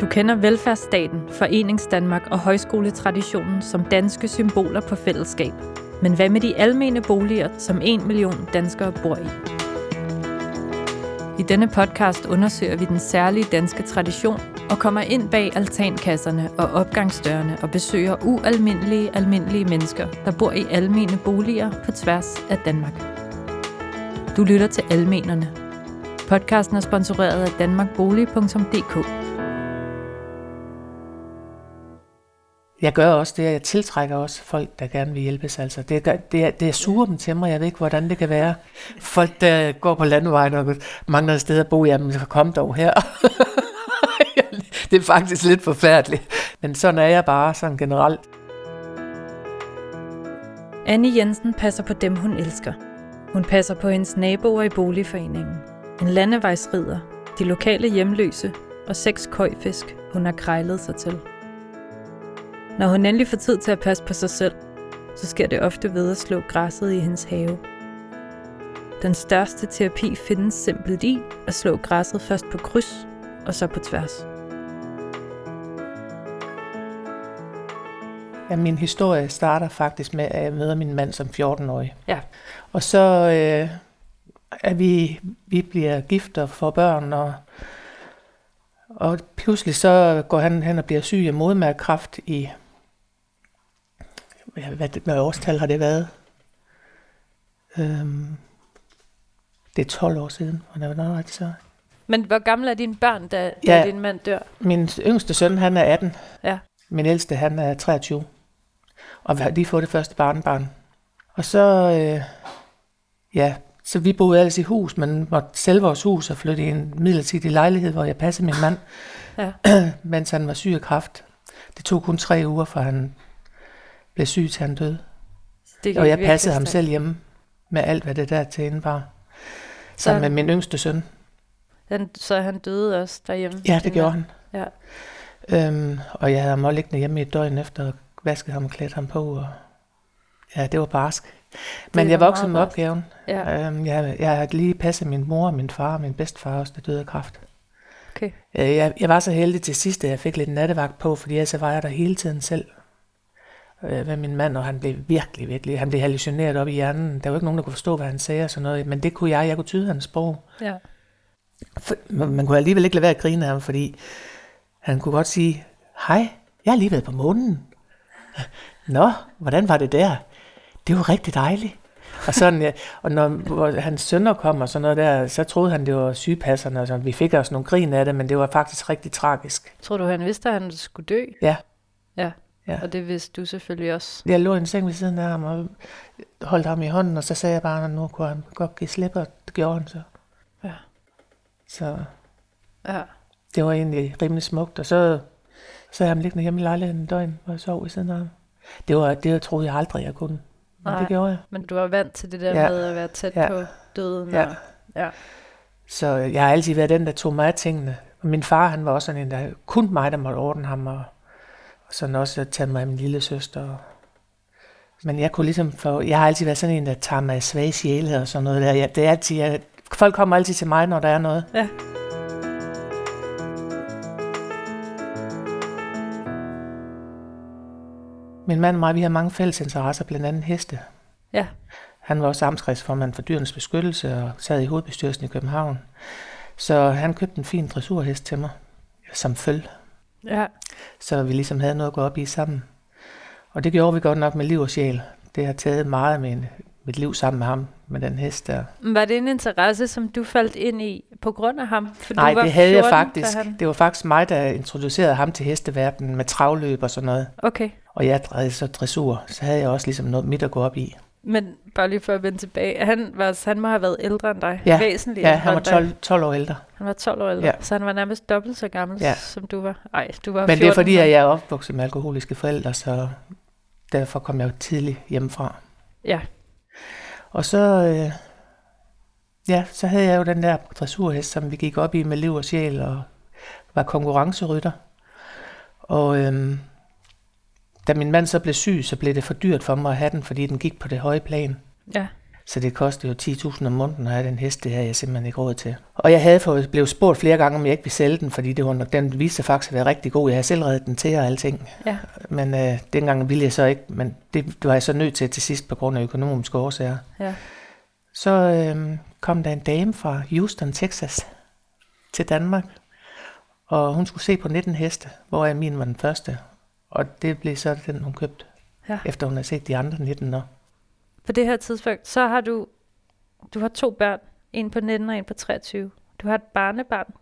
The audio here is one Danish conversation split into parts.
Du kender velfærdsstaten, Foreningsdanmark og højskoletraditionen som danske symboler på fællesskab. Men hvad med de almene boliger, som en million danskere bor i? I denne podcast undersøger vi den særlige danske tradition og kommer ind bag altankasserne og opgangsdørene og besøger ualmindelige, almindelige mennesker, der bor i almene boliger på tværs af Danmark. Du lytter til Almenerne. Podcasten er sponsoreret af danmarkbolig.dk. Jeg gør også det, at jeg tiltrækker også folk, der gerne vil hjælpes. Altså, det, gør, det, er, det er suger dem til mig. Jeg ved ikke, hvordan det kan være. Folk, der går på landevejen og mangler et sted at bo, jamen, så kom dog her. det er faktisk lidt forfærdeligt. Men sådan er jeg bare, sådan generelt. Anne Jensen passer på dem, hun elsker. Hun passer på hendes naboer i boligforeningen. En landevejsrider, de lokale hjemløse og seks køjfisk, hun har krejlet sig til. Når hun endelig får tid til at passe på sig selv, så sker det ofte ved at slå græsset i hendes have. Den største terapi findes simpelt i at slå græsset først på kryds og så på tværs. Ja, min historie starter faktisk med, at jeg møder min mand som 14-årig. Ja. Og så øh, er vi, vi bliver gift og får børn, og, og pludselig så går han hen og bliver syg af modmærkekræft i, ja, hvad, hvad årstal har det været? Øhm, det er 12 år siden, og det var ret så. Men hvor gamle er dine børn, da, Ja. da din mand dør? Min yngste søn, han er 18. Ja. Min ældste, han er 23. Og vi har lige fået det første barnbarn. Og så, øh, ja, så vi boede ellers i hus, men måtte sælge vores hus og flytte i en midlertidig lejlighed, hvor jeg passede min mand, Ja. mens han var syg af kræft. Det tog kun tre uger, for han blev syg, til han døde. Det Og jeg passede ham selv hjemme med alt, hvad det der til indebar. Sammen med min yngste søn. Han, så han døde også derhjemme? Ja, det gjorde han. Ja. Øhm, og jeg havde ham liggende hjemme i et døgn efter, og vasket ham og klædt ham på. Og, ja, det var barsk. Men var jeg voksede med barsk. opgaven. Ja, Øhm, jeg, jeg har lige passet min mor min far og min bedstefar også, der døde af kræft. okay. Øh, Jeg, jeg var så heldig til sidst, at jeg fik lidt nattevagt på, fordi ellers så var jeg der hele tiden selv øh, med min mand, og han blev virkelig, virkelig, han blev hallucineret op i hjernen. Der var ikke nogen, der kunne forstå, hvad han sagde og sådan noget, men det kunne jeg, jeg kunne tyde hans sprog. Ja. For, man man kunne alligevel ikke lade være at grine af ham, fordi han kunne godt sige, hej, jeg har lige været på månen. Nå, hvordan var det der? Det var rigtig dejligt. Og, sådan, ja, og når hans sønner kom og sådan noget der, så troede han, det var sygepasserne, og sådan. vi fik også nogle grin af det, men det var faktisk rigtig tragisk. Tror du, han vidste, at han skulle dø? Ja, Ja. Og det vidste du selvfølgelig også. jeg lå i en seng ved siden af ham og holdt ham i hånden, og så sagde jeg bare, at nu kunne han godt give slip, og det gjorde han så. Ja. Så Ja. det var egentlig rimelig smukt, og så, så jeg ham liggende hjemme i lejligheden en døgn, hvor jeg sov ved siden af ham. Det, var, det troede jeg aldrig, jeg kunne. Men Nej. det gjorde jeg. Men du var vant til det der Ja. med at være tæt Ja. på døden. Ja. Og, ja. Så jeg har altid været den, der tog mig af tingene. Og min far, han var også sådan en, der kun mig, der måtte ordne ham, og, og sådan også tage mig af min lille søster. Men jeg kunne ligesom få, jeg har altid været sådan en, der tager mig af svage sjæle og sådan noget der. Jeg, det er altid, jeg, folk kommer altid til mig, når der er noget. Ja. Min mand og mig, vi har mange fælles interesser, blandt andet heste. Ja. Han var også amtskredsformand for dyrenes beskyttelse og sad i hovedbestyrelsen i København. Så han købte en fin dressurhest til mig, som følge. ja. Så vi ligesom havde noget at gå op i sammen. Og det gjorde vi godt nok med liv og sjæl. Det har taget meget af min, mit liv sammen med ham, med den hest der. Var det en interesse, som du faldt ind i på grund af ham? For Nej, du var det havde jeg 14, da faktisk. Han... Det var faktisk mig, der introducerede ham til hesteverdenen med travløb og sådan noget. Okay. Og jeg drejede så dressur, så havde jeg også ligesom noget mit at gå op i. Men bare lige for at vende tilbage. Han, var, han må have været ældre end dig. Ja. Væsentligt. Ja, han var end dig. 12, 12 år ældre. Han var 12 år ældre. Ja. Så han var nærmest dobbelt så gammel, Ja. som du var. Ej, du var Men det er 14, fordi, at jeg er opvokset med alkoholiske forældre, så derfor kom jeg jo tidligt hjemmefra. Ja. Og så, øh, ja, så havde jeg jo den der dressurhest, som vi gik op i med liv og sjæl, og var konkurrencerytter. Og øhm, da min mand så blev syg, så blev det for dyrt for mig at have den, fordi den gik på det høje plan. Ja. Så det koster jo 10.000 om måneden at have den hest, det her jeg simpelthen ikke råd til. Og jeg havde fået, blevet spurgt flere gange, om jeg ikke ville sælge den, fordi det var, den viste sig faktisk at være rigtig god. Jeg havde selv reddet den til og alting. Ja. Men øh, dengang ville jeg så ikke, men det, det var jeg så nødt til til sidst på grund af økonomiske årsager. Ja. Så øh, kom der en dame fra Houston, Texas til Danmark, og hun skulle se på 19 heste, hvor jeg min var den første. Og det blev så den, hun købte, Ja. efter hun havde set de andre 19 år. På det her tidspunkt, så har du, du har to børn. En på 19 og en på 23. Du har et barnebarn,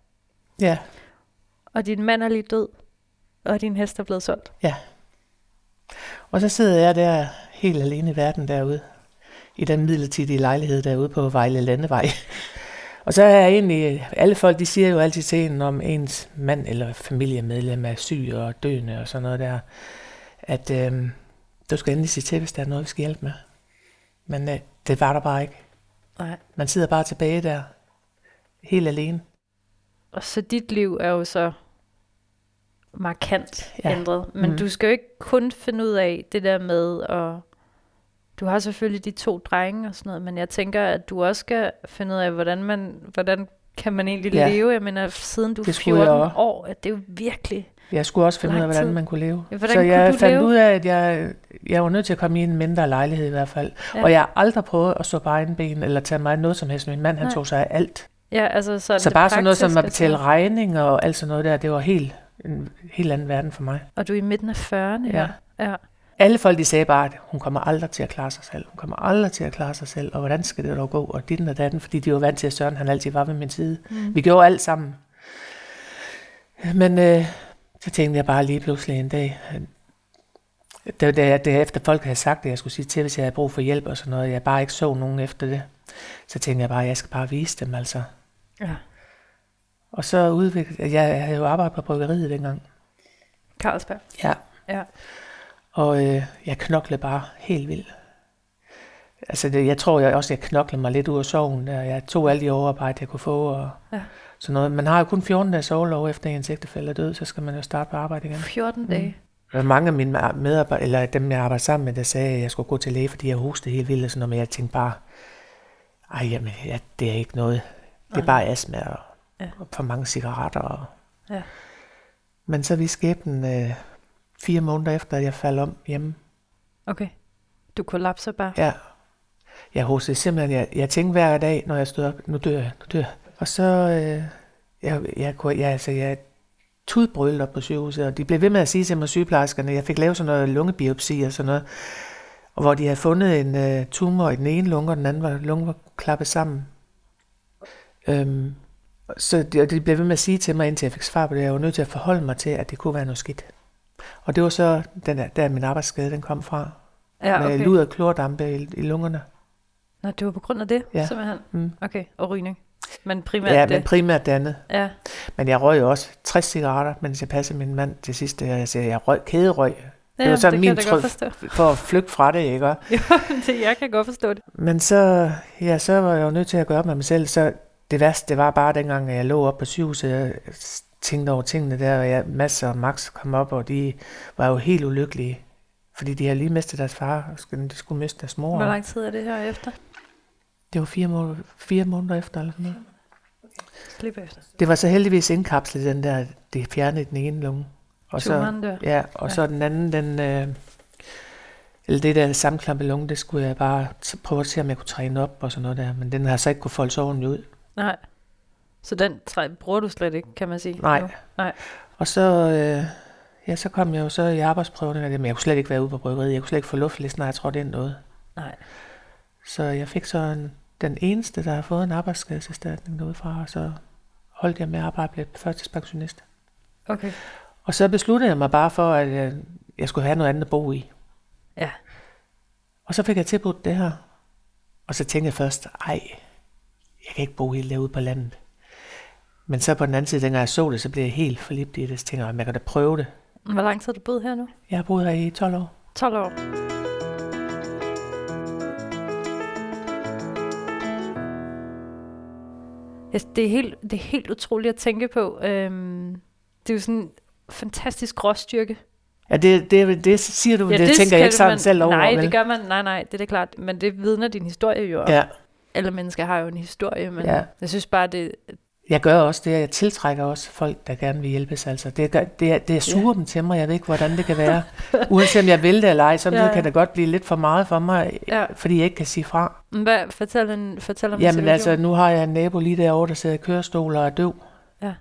Ja, og din mand er lige død, og din hest er blevet solgt. ja. Og så sidder jeg der helt alene i verden derude, i den midlertidige lejlighed derude på Vejle Landevej. Og så er jeg egentlig, alle folk de siger jo altid til en, om ens mand eller familiemedlem er syg og døende og sådan noget der, at øh, du skal endelig sige til, hvis der er noget, vi skal hjælpe med. Men øh, det var der bare ikke. Nej. Man sidder bare tilbage der, helt alene. Og så dit liv er jo så markant Ja. ændret. Men Mm. du skal jo ikke kun finde ud af det der med, og du har selvfølgelig de to drenge og sådan noget, men jeg tænker, at du også skal finde ud af, hvordan man, hvordan kan man egentlig Ja. leve? Jeg mener, siden du er Det skulle jeg 14 også. år, at det er jo virkelig... Jeg skulle også finde ud af, hvordan man kunne leve. Ja, hvordan så jeg du fandt leve? ud af, at jeg, jeg var nødt til at komme i en mindre lejlighed i hvert fald. Ja. Og jeg har aldrig prøvet at stå på egen ben, eller tage mig noget som helst. Min mand, han Nej. tog sig af alt. Ja, altså så, er Så bare sådan noget som at betale altså. regninger og alt sådan noget der, det var helt, en helt anden verden for mig. Og du er i midten af 40'erne, Ja. ja. ja. Alle folk, de sagde bare, at hun kommer aldrig til at klare sig selv. Hun kommer aldrig til at klare sig selv, og hvordan skal det dog gå? Og dit og datten, fordi de var vant til, at Søren han altid var ved min side. Mm. Vi gjorde alt sammen. Men øh, så tænkte jeg bare lige pludselig en dag, det det, det efter folk havde sagt, at jeg skulle sige til, hvis jeg havde brug for hjælp og sådan noget, jeg bare ikke så nogen efter det. Så tænkte jeg bare, at jeg skal bare vise dem altså. ja. Og så udviklede jeg havde jo arbejdet på bryggeriet dengang. Carlsberg. Ja. Ja. Og øh, jeg knoklede bare helt vildt. Altså, det, jeg tror jeg også, jeg knoklede mig lidt ud af soven. Der. Jeg tog alle de overarbejde, jeg kunne få. Og Ja. sådan noget. Man har jo kun 14 dages overlov efter ens ægtefælde er død, så skal man jo starte på arbejde igen. 14 dage. Der var mange af mine medarbejdere, eller dem jeg arbejder sammen med, der sagde, at jeg skulle gå til læge, fordi jeg hostede helt vildt og sådan noget, men jeg tænkte bare, ej, jamen, ja, det er ikke noget. Det er bare astma og, Ja. og for mange cigaretter. Og... Ja. Men så vi skæbnen øh, fire måneder efter, at jeg faldt om hjemme. Okay. Du kollapser bare. Ja. Jeg hostede simpelthen, jeg, jeg tænkte hver dag, når jeg stod op, nu dør jeg, nu dør jeg. Og så, øh, jeg, jeg, kunne, jeg, altså, jeg tudbrølede op på sygehuset, og de blev ved med at sige til mig, sygeplejerskerne, jeg fik lavet sådan noget lungebiopsi og sådan noget, og hvor de havde fundet en øh, tumor i den ene lunge, og den anden var, lunge var klappet sammen. Øhm, så de, og de blev ved med at sige til mig, indtil jeg fik svar på det, jeg var nødt til at forholde mig til, at det kunne være noget skidt. Og det var så, den der, der min arbejdsskade, den kom fra, Ja, ja, med okay. lud og klordampe i, i lungerne. Nå, det var på grund af det, Ja. simpelthen. Mm. Okay, og rygning. Men primært Ja, det. men primært det andet. Ja, Men jeg røg jo også 60 cigaretter, mens jeg passede min mand til sidst. Jeg siger, jeg røg kæderøg ja var sådan det min trøst. for at flygte fra det, ikke? Jo, det, jeg kan godt forstå det. Men så, ja, så var jeg jo nødt til at gøre op med mig selv. Så det værste, det var bare dengang, at jeg lå op på sygehuset, jeg tænkte over tingene der, og jeg, Mads og Max kom op, og de var jo helt ulykkelige. Fordi de havde lige mistet deres far, og de skulle miste deres mor. Hvor lang tid er det her efter? Det var fire måneder, fire måneder efter, eller sådan noget. Slip efter. Det var så heldigvis indkapslet, den der, det fjernede den ene lunge. Og så, ja, og Ja. så den anden, den, øh, eller det der sammenklampede lunge, det skulle jeg bare t- prøve at se, om jeg kunne træne op og sådan noget der. Men den har så ikke kunne folde ordentligt ud. Nej. Så den træ, bruger du slet ikke, kan man sige? Nej. nu? Nej. Og så, øh, ja, så kom jeg jo så i det, men jeg kunne slet ikke være ude på bryggeriet. Jeg kunne slet ikke få luft, lige snart jeg trådte ind noget. Nej. Så jeg fik så en, den eneste, der har fået en arbejdsskadeserstatning derudefra, og så holdt jeg med at arbejde, blev førtidspensionist. Okay. Og så besluttede jeg mig bare for, at jeg, jeg skulle have noget andet at bo i. Ja. Og så fik jeg tilbudt det her. Og så tænkte jeg først, ej, jeg kan ikke bo helt derude på landet. Men så på den anden side, dengang jeg så det, så blev jeg helt forlibt i det. Så tænkte jeg, "Jamen, jeg kan da prøve det. Hvor lang tid har du boet her nu? Jeg har boet her i 12 år. 12 år. Det, er helt, det er helt utroligt at tænke på. Øhm, det er jo sådan en fantastisk råstyrke Ja, det, det, det siger du, Ja, det, det tænker jeg ikke sådan man, selv over. Nej, vel? det gør man. Nej, nej, det er det klart. Men det vidner din historie jo om. Ja, Alle mennesker har jo en historie, men Ja. jeg synes bare, det... jeg gør også det, jeg tiltrækker også folk, der gerne vil hjælpes. Altså. Det, gør, det, er- det er suger dem til mig, jeg ved ikke, hvordan det kan være. Uanset om jeg vil det eller ej, så Ja, ja. kan det godt blive lidt for meget for mig, Ja. fordi jeg ikke kan sige fra. Hvad, fortæl, en, fortæl om en Jamen altså, nu har jeg en nabo lige derovre, der sidder i kørestol og er døv. Ja.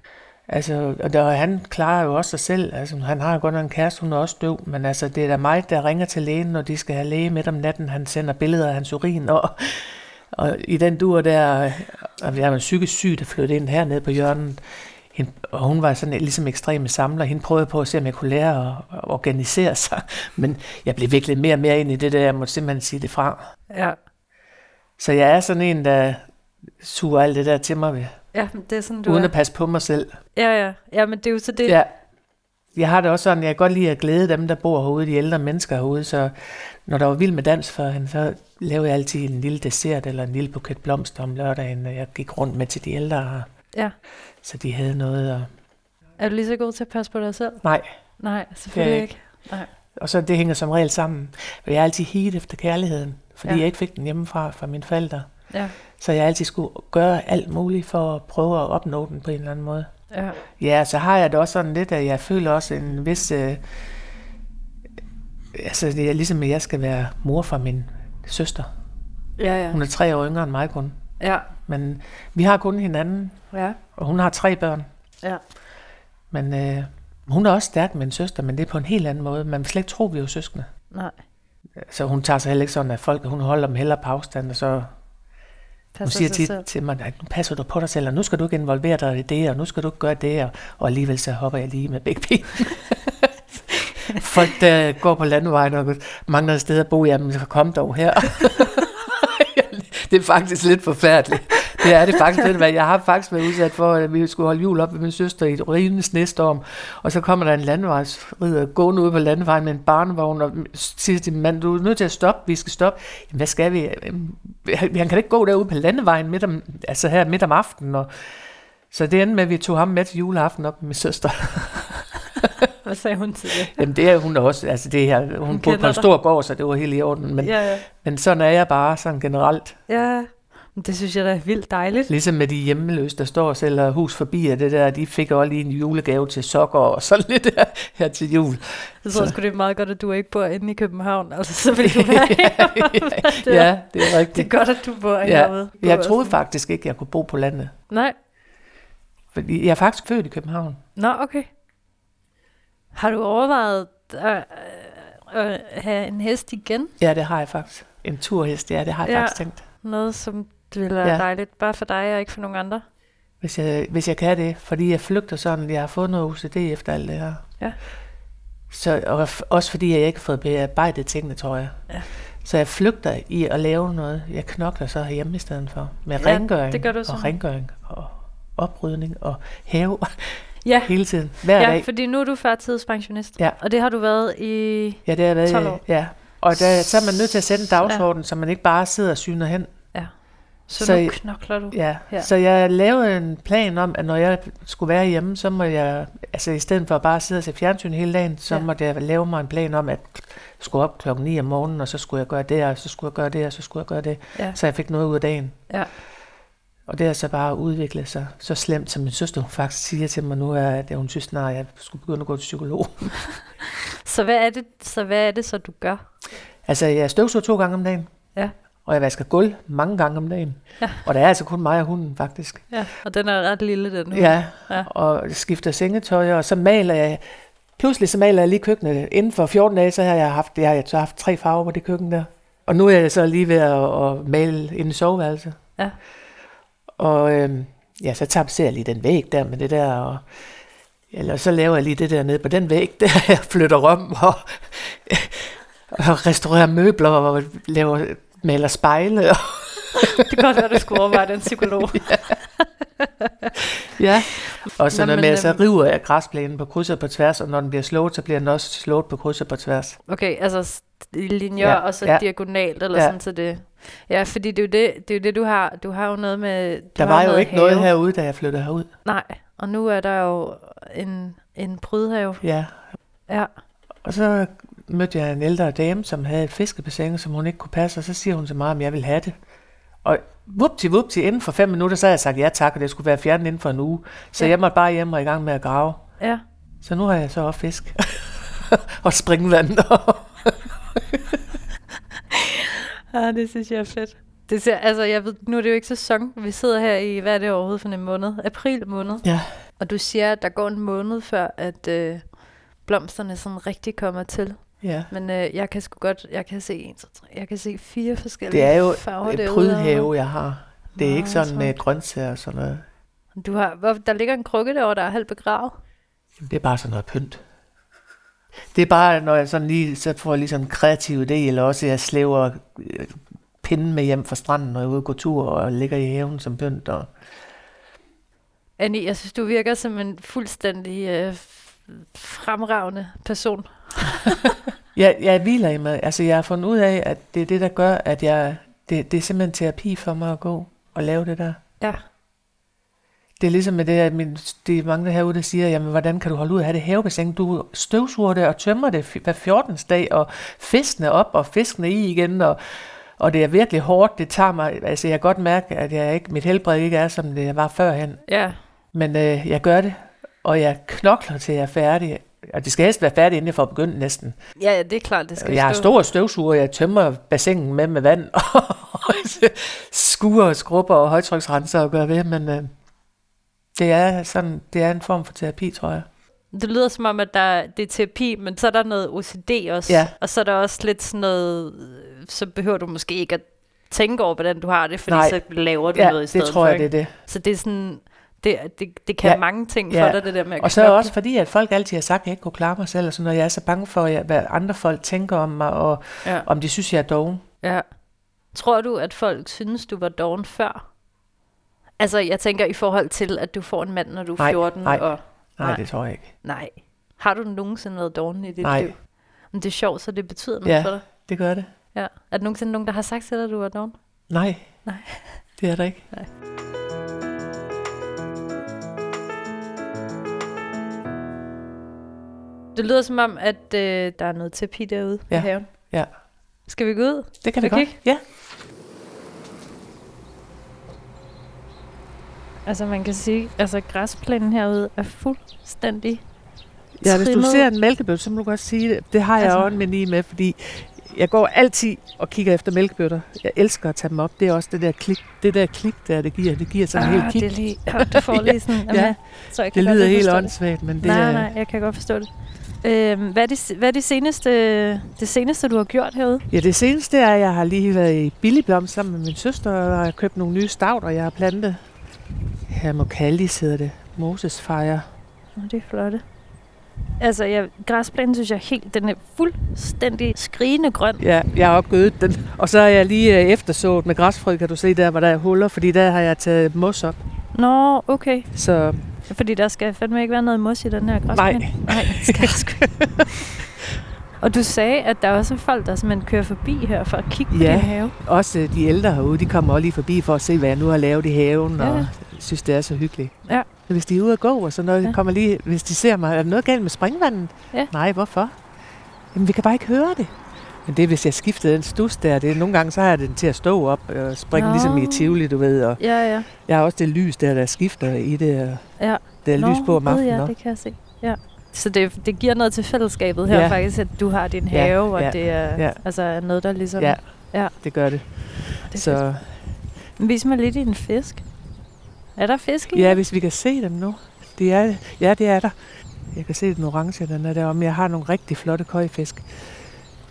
Altså, og der, han klarer jo også sig selv. Altså, han har jo godt nok en kæreste, hun er også døv. Men altså, det er da mig, der ringer til lægen, når de skal have læge midt om natten. Han sender billeder af hans urin. Og, og i den dur der, og jeg var psykisk syg, der flyttede ind hernede på hjørnet. Hende, og hun var sådan ligesom ekstreme samler. Hende prøvede på at se, om jeg kunne lære at, at organisere sig. Men jeg blev virkelig mere og mere ind i det der. Jeg måtte simpelthen sige det fra. Ja. Så jeg er sådan en, der suger alt det der til mig ved, ja, men det er sådan, du uden er. at passe på mig selv. Ja, ja. Ja, men det er jo så det. Ja. Jeg har det også sådan, jeg kan godt lide at glæde dem, der bor herude, de ældre mennesker herude, så når der var vild med dans for hende, så lavede jeg altid en lille dessert eller en lille buket blomster om lørdagen, og jeg gik rundt med til de ældre, ja. så de havde noget. Og... Er du lige så god til at passe på dig selv? Nej, Nej, selvfølgelig er ikke. Nej. og så det hænger som regel sammen. Jeg er altid higet efter kærligheden, fordi ja. jeg ikke fik den hjemmefra fra mine forældre. Ja, Så jeg altid skulle gøre alt muligt for at prøve at opnå den på en eller anden måde. Ja. Ja, så har jeg det også sådan lidt, at jeg føler også en vis... Øh, altså, det er ligesom, at jeg skal være mor for min søster. Ja, ja. Hun er tre år yngre end mig kun. Ja, Men vi har kun hinanden, ja. og hun har tre børn. Ja. Men øh, hun er også stærk med en søster, men det er på en helt anden måde. Man vil slet ikke tro, vi er jo søskende. Nej. Så hun tager sig heller ikke sådan, at folk, hun holder dem hellere på afstand, og så hun Passer siger sig tit selv. til mig, at nu passer du på dig selv, og nu skal du ikke involvere dig i det, og nu skal du ikke gøre det, og, og alligevel så hopper jeg lige med begge ben. Folk, der går på landevejen og mangler et sted at bo, jamen kom dog her. det er faktisk lidt forfærdeligt. Det er det faktisk lidt, jeg har faktisk været udsat for, at vi skulle holde jul op med min søster i et rivende snestorm, og så kommer der en landevejsrider gående ud på landevejen med en barnevogn, og siger til min mand, du er nødt til at stoppe, vi skal stoppe. Jamen, hvad skal vi? Jamen, Han kan da ikke gå derude på landevejen midt om, altså her midt om aftenen, og så det endte med, at vi tog ham med til juleaften op med min søster. Hvad sagde hun til det? Jamen det er hun også, altså det her, hun, Hun boede på en dig. stor gård, så det var helt i orden, men, Ja, ja. men sådan er jeg bare sådan generelt. Ja, det synes jeg da er vildt dejligt. Ligesom med de hjemmeløse, der står og sælger hus forbi, og det der, de fik også lige en julegave til sokker og sådan lidt der, her til jul. Jeg tror Så- sgu, det er meget godt, at du ikke bor inde i København. Altså, så vil du være ja, ja, det er rigtigt. Det er godt, at du bor Ja, herude. Jeg troede faktisk ikke, jeg kunne bo på landet. Nej. Fordi jeg er faktisk født i København. Nå, okay. Har du overvejet at, at have en hest igen? Ja, det har jeg faktisk. En turhest, ja, det har jeg Ja. faktisk tænkt. Noget, som det ville være Ja. dejligt, bare for dig og ikke for nogen andre? Hvis jeg, hvis jeg kan det, fordi jeg flygter sådan, jeg har fået noget OCD efter alt det her. Ja. Så, og også fordi jeg ikke har fået bearbejdet tingene, tror jeg. Ja. Så jeg flygter i at lave noget. Jeg knokler så herhjemme i stedet for. Med Ja, rengøring det gør du og rengøring og oprydning og have Ja, hele tiden. Hver ja dag. fordi nu er du førtidspensionist. Ja. Og det har du været i... Ja, det har været, 12 år. Ja. Og der, så er man nødt til at sætte en dagsorden, ja. så man ikke bare sidder og syner hen. Så, Så nu knokler du. Ja. Ja. Så jeg lavede en plan om, at når jeg skulle være hjemme, så må jeg, altså i stedet for bare at sidde og se fjernsyn hele dagen, så Ja. måtte jeg lave mig en plan om, at jeg skulle op klokken 9 om morgenen, og så skulle jeg gøre det, og så skulle jeg gøre det, og så skulle jeg gøre det. Ja. Så jeg fik noget ud af dagen. Ja. Og det har så bare udviklet sig så slemt, som min søster hun faktisk siger til mig nu, er, at hun synes snart, jeg skulle begynde at gå til psykolog. Så hvad er det, så, hvad er det så, du gør? altså, jeg støvsuger to gange om dagen. Ja. Og jeg vasker gulv mange gange om dagen. Ja. Og der er altså kun mig og hunden, faktisk. Ja, og den er ret lille, den. Ja, Ja. ja. og skifter sengetøj, og så maler jeg, pludselig så maler jeg lige køkkenet. Inden for 14 dage, så har jeg haft, jeg har så haft tre farver på det køkken der. Og nu er jeg så lige ved at, at male ind i soveværelset. Ja. Og øhm, ja, så tapser jeg lige den væg der med det der, og eller så laver jeg lige det der nede på den væg, der jeg flytter om og, og restaurerer møbler og laver, maler spejle. Og, Det kan godt være, du skulle overveje den psykolog. ja, og så Nå, noget men, med, så øhm, river jeg græsplænen på kryds og på tværs, og når den bliver slået, så bliver den også slået på kryds og på tværs. Okay, altså linjer, ja, Ja, og så ja. diagonalt, eller ja. Ja. sådan så det... Ja, fordi det er jo det, det, er jo det du har. Du har jo noget med... Du Der var jo ikke noget have. herude, da jeg flyttede herud. Nej, og nu er der jo en, en prydhave. Ja, Ja, Og så mødte jeg en ældre dame, som havde et fiskebassin, som hun ikke kunne passe, og så siger hun til mig, om jeg vil have det. Og vupti, vupti, inden for fem minutter, så havde jeg sagt ja tak, og det skulle være fjernet inden for en uge. Så Ja. jeg måtte bare hjem og i gang med at grave. Ja. Så nu har jeg så også fisk. og springvand. Ja, det synes jeg er fedt. Det ser, altså, jeg ved, nu er det jo ikke sæson. Vi sidder her i, hvad er det overhovedet for en måned? April måned. ja. Og du siger, at der går en måned før, at øh, blomsterne sådan rigtig kommer til. Ja. Men øh, jeg kan sgu godt, jeg kan se en, to, tre, jeg kan se fire forskellige Det er jo farver et derude. prydhave, jeg har. Det er Nå, ikke sådan med grøntsager og sådan noget. Du har, hvor, der ligger en krukke derovre, der er halvt begravet. Det er bare sådan noget pynt. Det er bare, når jeg sådan lige så får jeg lige sådan en kreativ idé, eller også jeg slæver øh, pinden med hjem fra stranden, når jeg er ude og gå tur og ligger i haven som pynt. Og Annie, jeg synes, du virker som en fuldstændig øh, fremragende person. jeg, jeg hviler i mig. Altså, jeg har fundet ud af, at det er det, der gør, at jeg... Det, det er simpelthen terapi for mig at gå og lave det der. Ja. Det er ligesom med det, at min, det er mange herude, der siger, jamen, hvordan kan du holde ud at have det havebassin? Du støvsuger det og tømmer det hver 14. dag, og fiskene op og fiskene i igen, og, og det er virkelig hårdt. Det tager mig, altså jeg kan godt mærke, at jeg ikke, mit helbred ikke er, som det var førhen. Ja, Men øh, jeg gør det, og jeg knokler til jeg er færdig. Og det skal helst være færdigt, inden jeg får begyndt næsten. ja, ja det er klart, det skal Jeg har store støvsuger, jeg tømmer bassinen med med vand, og skuer og skrubber og højtryksrenser og gør ved, men øh, det er sådan, det er en form for terapi, tror jeg. Det lyder som om, at der, det er terapi, men så er der noget OCD også. Ja. Og så er der også lidt sådan noget, øh, så behøver du måske ikke at tænke over, hvordan du har det, fordi Nej. så laver du Ja, noget i det stedet tror for. jeg, det ikke? er det. Så det er sådan, det, det, det kan Ja. mange ting Ja. for dig, det der med at Og så knokle. også fordi, at folk altid har sagt, at jeg ikke kunne klare mig selv, og sådan noget. Jeg er så bange for, hvad andre folk tænker om mig, og Ja. om de synes, jeg er doven. Ja. Tror du, at folk synes, du var doven før? Altså, jeg tænker i forhold til, at du får en mand, når du er Nej, 14. nej. Og, Nej, Nej. Nej. det tror jeg ikke. nej. Har du nogensinde været doven i dit Nej. liv? Men det er sjovt, så det betyder noget Ja. for dig. Det gør det. Ja. Er der nogensinde nogen, der har sagt til dig, at du var doven? Nej. Nej. Det er der ikke. Det lyder som om, at øh, der er noget terapi derude Ja. i haven. Ja. Skal vi gå ud? Det kan vi Okay. godt. Ja. Altså, man kan sige, altså græsplænen herude er fuldstændig Ja, hvis du ser en mælkebøtte, så må du godt sige det. Det har jeg Altså- også en meni med, fordi jeg går altid og kigger efter mælkebøtter. Jeg elsker at tage dem op. Det er også det der klik, det der klik der, det giver. Det giver sådan en ah, helt klik. det er lige, ja, du får lige sådan, Ja. ja. så jeg kan Det lyder helt åndssvagt, men det nej, er... nej, jeg kan godt forstå det. Øhm, hvad, er det, hvad er det seneste, det seneste, du har gjort herude? Ja, det seneste er, at jeg har lige været i Billigblom sammen med min søster, og har købt nogle nye stavter, jeg har plantet. Hermokallis hedder det. Moses fejre. Nå, det er flotte. Altså, jeg, græsplænen synes jeg helt, den er fuldstændig skrigende grøn. Ja, jeg har også gødet den. Og så har jeg lige øh, eftersået med græsfrø, kan du se der, hvor der er huller, fordi der har jeg taget mos op. Nå, okay. Så Fordi der skal fandme ikke være noget mos i den her græsplæne. nej, Nej, det skal sgu ikke. Og du sagde, at der også er folk, der simpelthen kører forbi her for at kigge på Ja. din have. også de ældre herude, de kommer også lige forbi for at se, hvad jeg nu har lavet i haven, Ja. og synes, det er så hyggeligt. Ja. Så hvis de er ude at gå, og så noget, Ja. ja. kommer lige, hvis de ser mig, er der noget galt med springvandet? Ja. Nej, hvorfor? Jamen, vi kan bare ikke høre det. Men det er, hvis jeg skifter den stus der. Det er, nogle gange så har jeg den til at stå op og springe, Nå. ligesom i Tivoli, du ved. Og Ja, ja. jeg har også det lys der, der skifter i det. Ja. Der er lys på om aftenen ja, det kan jeg se. Ja. Så det, det giver noget til fællesskabet her Ja. faktisk, at du har din Ja, have, og ja, det er ja. altså noget, der ligesom... Ja, Ja. det gør det. det er fedt. Så Men Vis mig lidt i en fisk. Er der fisk i? ja, hvis vi kan se dem nu. Det er, ja, det er der. Jeg kan se den orange, den er deromme. Jeg har nogle rigtig flotte køjfisk.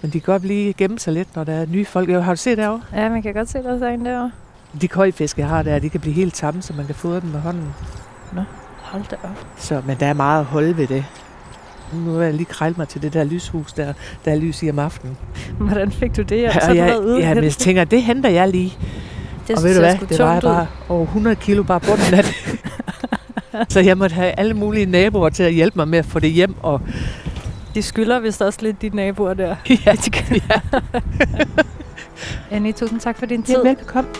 Men de kan godt lige gemme sig lidt, når der er nye folk. Har du set derovre? Ja, man kan godt se, der er en derovre. De køjfisk, jeg har der, de kan blive helt tamme, så man kan fodre dem med hånden. Hold da op. Så, men der er meget at holde ved det. Nu vil jeg lige krejle mig til det der lyshus, der, der er lys i om aftenen. Hvordan fik du det? Ja, og jeg, ja, men jeg tænker, det henter jeg lige. det og ved du hvad, det ud. bare over 100 kilo bare bunden af det. så jeg måtte have alle mulige naboer til at hjælpe mig med at få det hjem. Og De skylder vist også lidt de naboer der. ja, ja. Annie, tusind tak for din tid. ja, velbekomme.